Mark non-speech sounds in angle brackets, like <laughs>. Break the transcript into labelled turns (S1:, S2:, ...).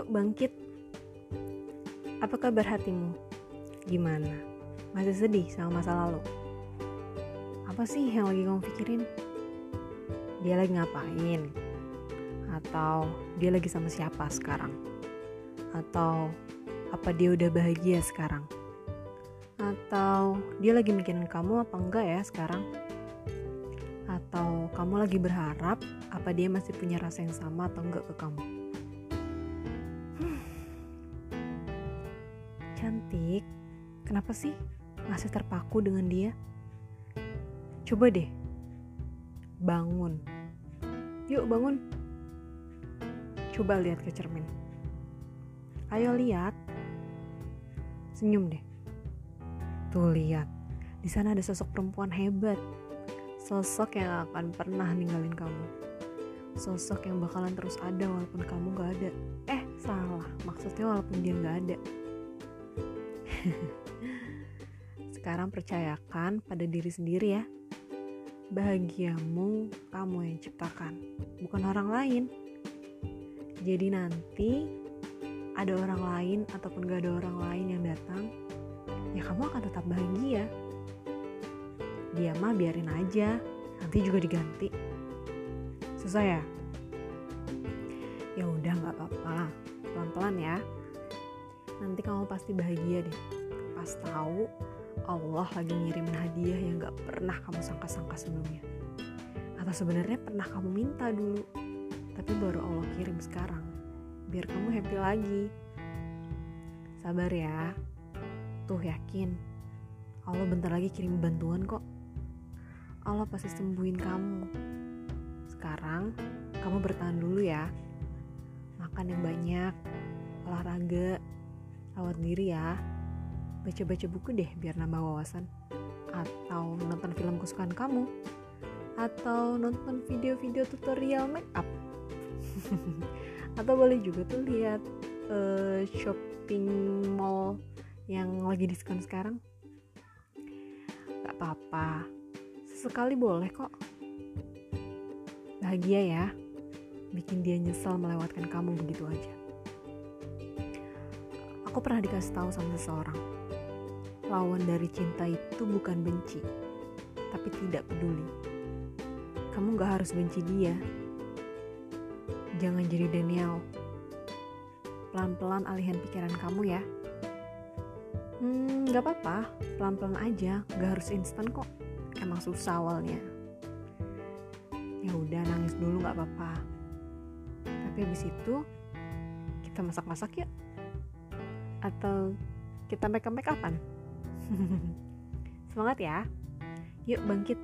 S1: Yuk bangkit. Apa kabar hatimu? Gimana? Masih sedih sama masa lalu? Apa sih yang lagi kamu pikirin? Dia lagi ngapain? Atau dia lagi sama siapa sekarang? Atau apa dia udah bahagia sekarang? Atau dia lagi mikirin kamu apa enggak ya sekarang? Atau kamu lagi berharap apa dia masih punya rasa yang sama atau enggak ke kamu? Kenapa sih masih terpaku dengan dia? Coba deh, bangun. Yuk bangun. Coba lihat ke cermin. Ayo lihat. Senyum deh. Tuh lihat, di sana ada sosok perempuan hebat Sosok yang akan pernah ninggalin kamu. Sosok yang bakalan terus ada walaupun kamu gak ada. Eh, salah. Maksudnya walaupun dia gak ada. <laughs> Sekarang percayakan pada diri sendiri ya. Bahagiamu kamu yang ciptakan, bukan orang lain. Jadi nanti ada orang lain ataupun gak ada orang lain yang datang, ya kamu akan tetap bahagia. Dia mah biarin aja nanti juga diganti. Susah ya? Ya udah nggak apa-apa. Pelan-pelan ya. Nanti kamu pasti bahagia deh. Pas tahu Allah lagi ngirimin hadiah yang gak pernah kamu sangka-sangka sebelumnya atau sebenarnya pernah kamu minta dulu tapi baru Allah kirim sekarang biar kamu happy lagi sabar ya tuh yakin Allah bentar lagi kirim bantuan kok Allah pasti sembuhin kamu. Sekarang kamu bertahan dulu ya. Makan yang banyak, olahraga, rawat diri ya. Baca-baca buku deh biar nambah wawasan. Atau nonton film kesukaan kamu. Atau nonton video-video tutorial make up. <laughs> Atau boleh juga tuh lihat uh, shopping mall yang lagi diskon sekarang. Gak apa-apa, Sekali boleh kok. Bahagia ya, bikin dia nyesal melewatkan kamu begitu aja. Aku pernah dikasih tahu sama seseorang, lawan dari cinta itu bukan benci, tapi tidak peduli. Kamu gak harus benci dia. Jangan jadi Daniel. Pelan-pelan alihan pikiran kamu ya. Hmm, gak apa-apa, pelan-pelan aja, gak harus instan kok emang susah awalnya ya udah nangis dulu nggak apa-apa tapi habis itu kita masak-masak ya atau kita make up make upan semangat ya. Yuk bangkit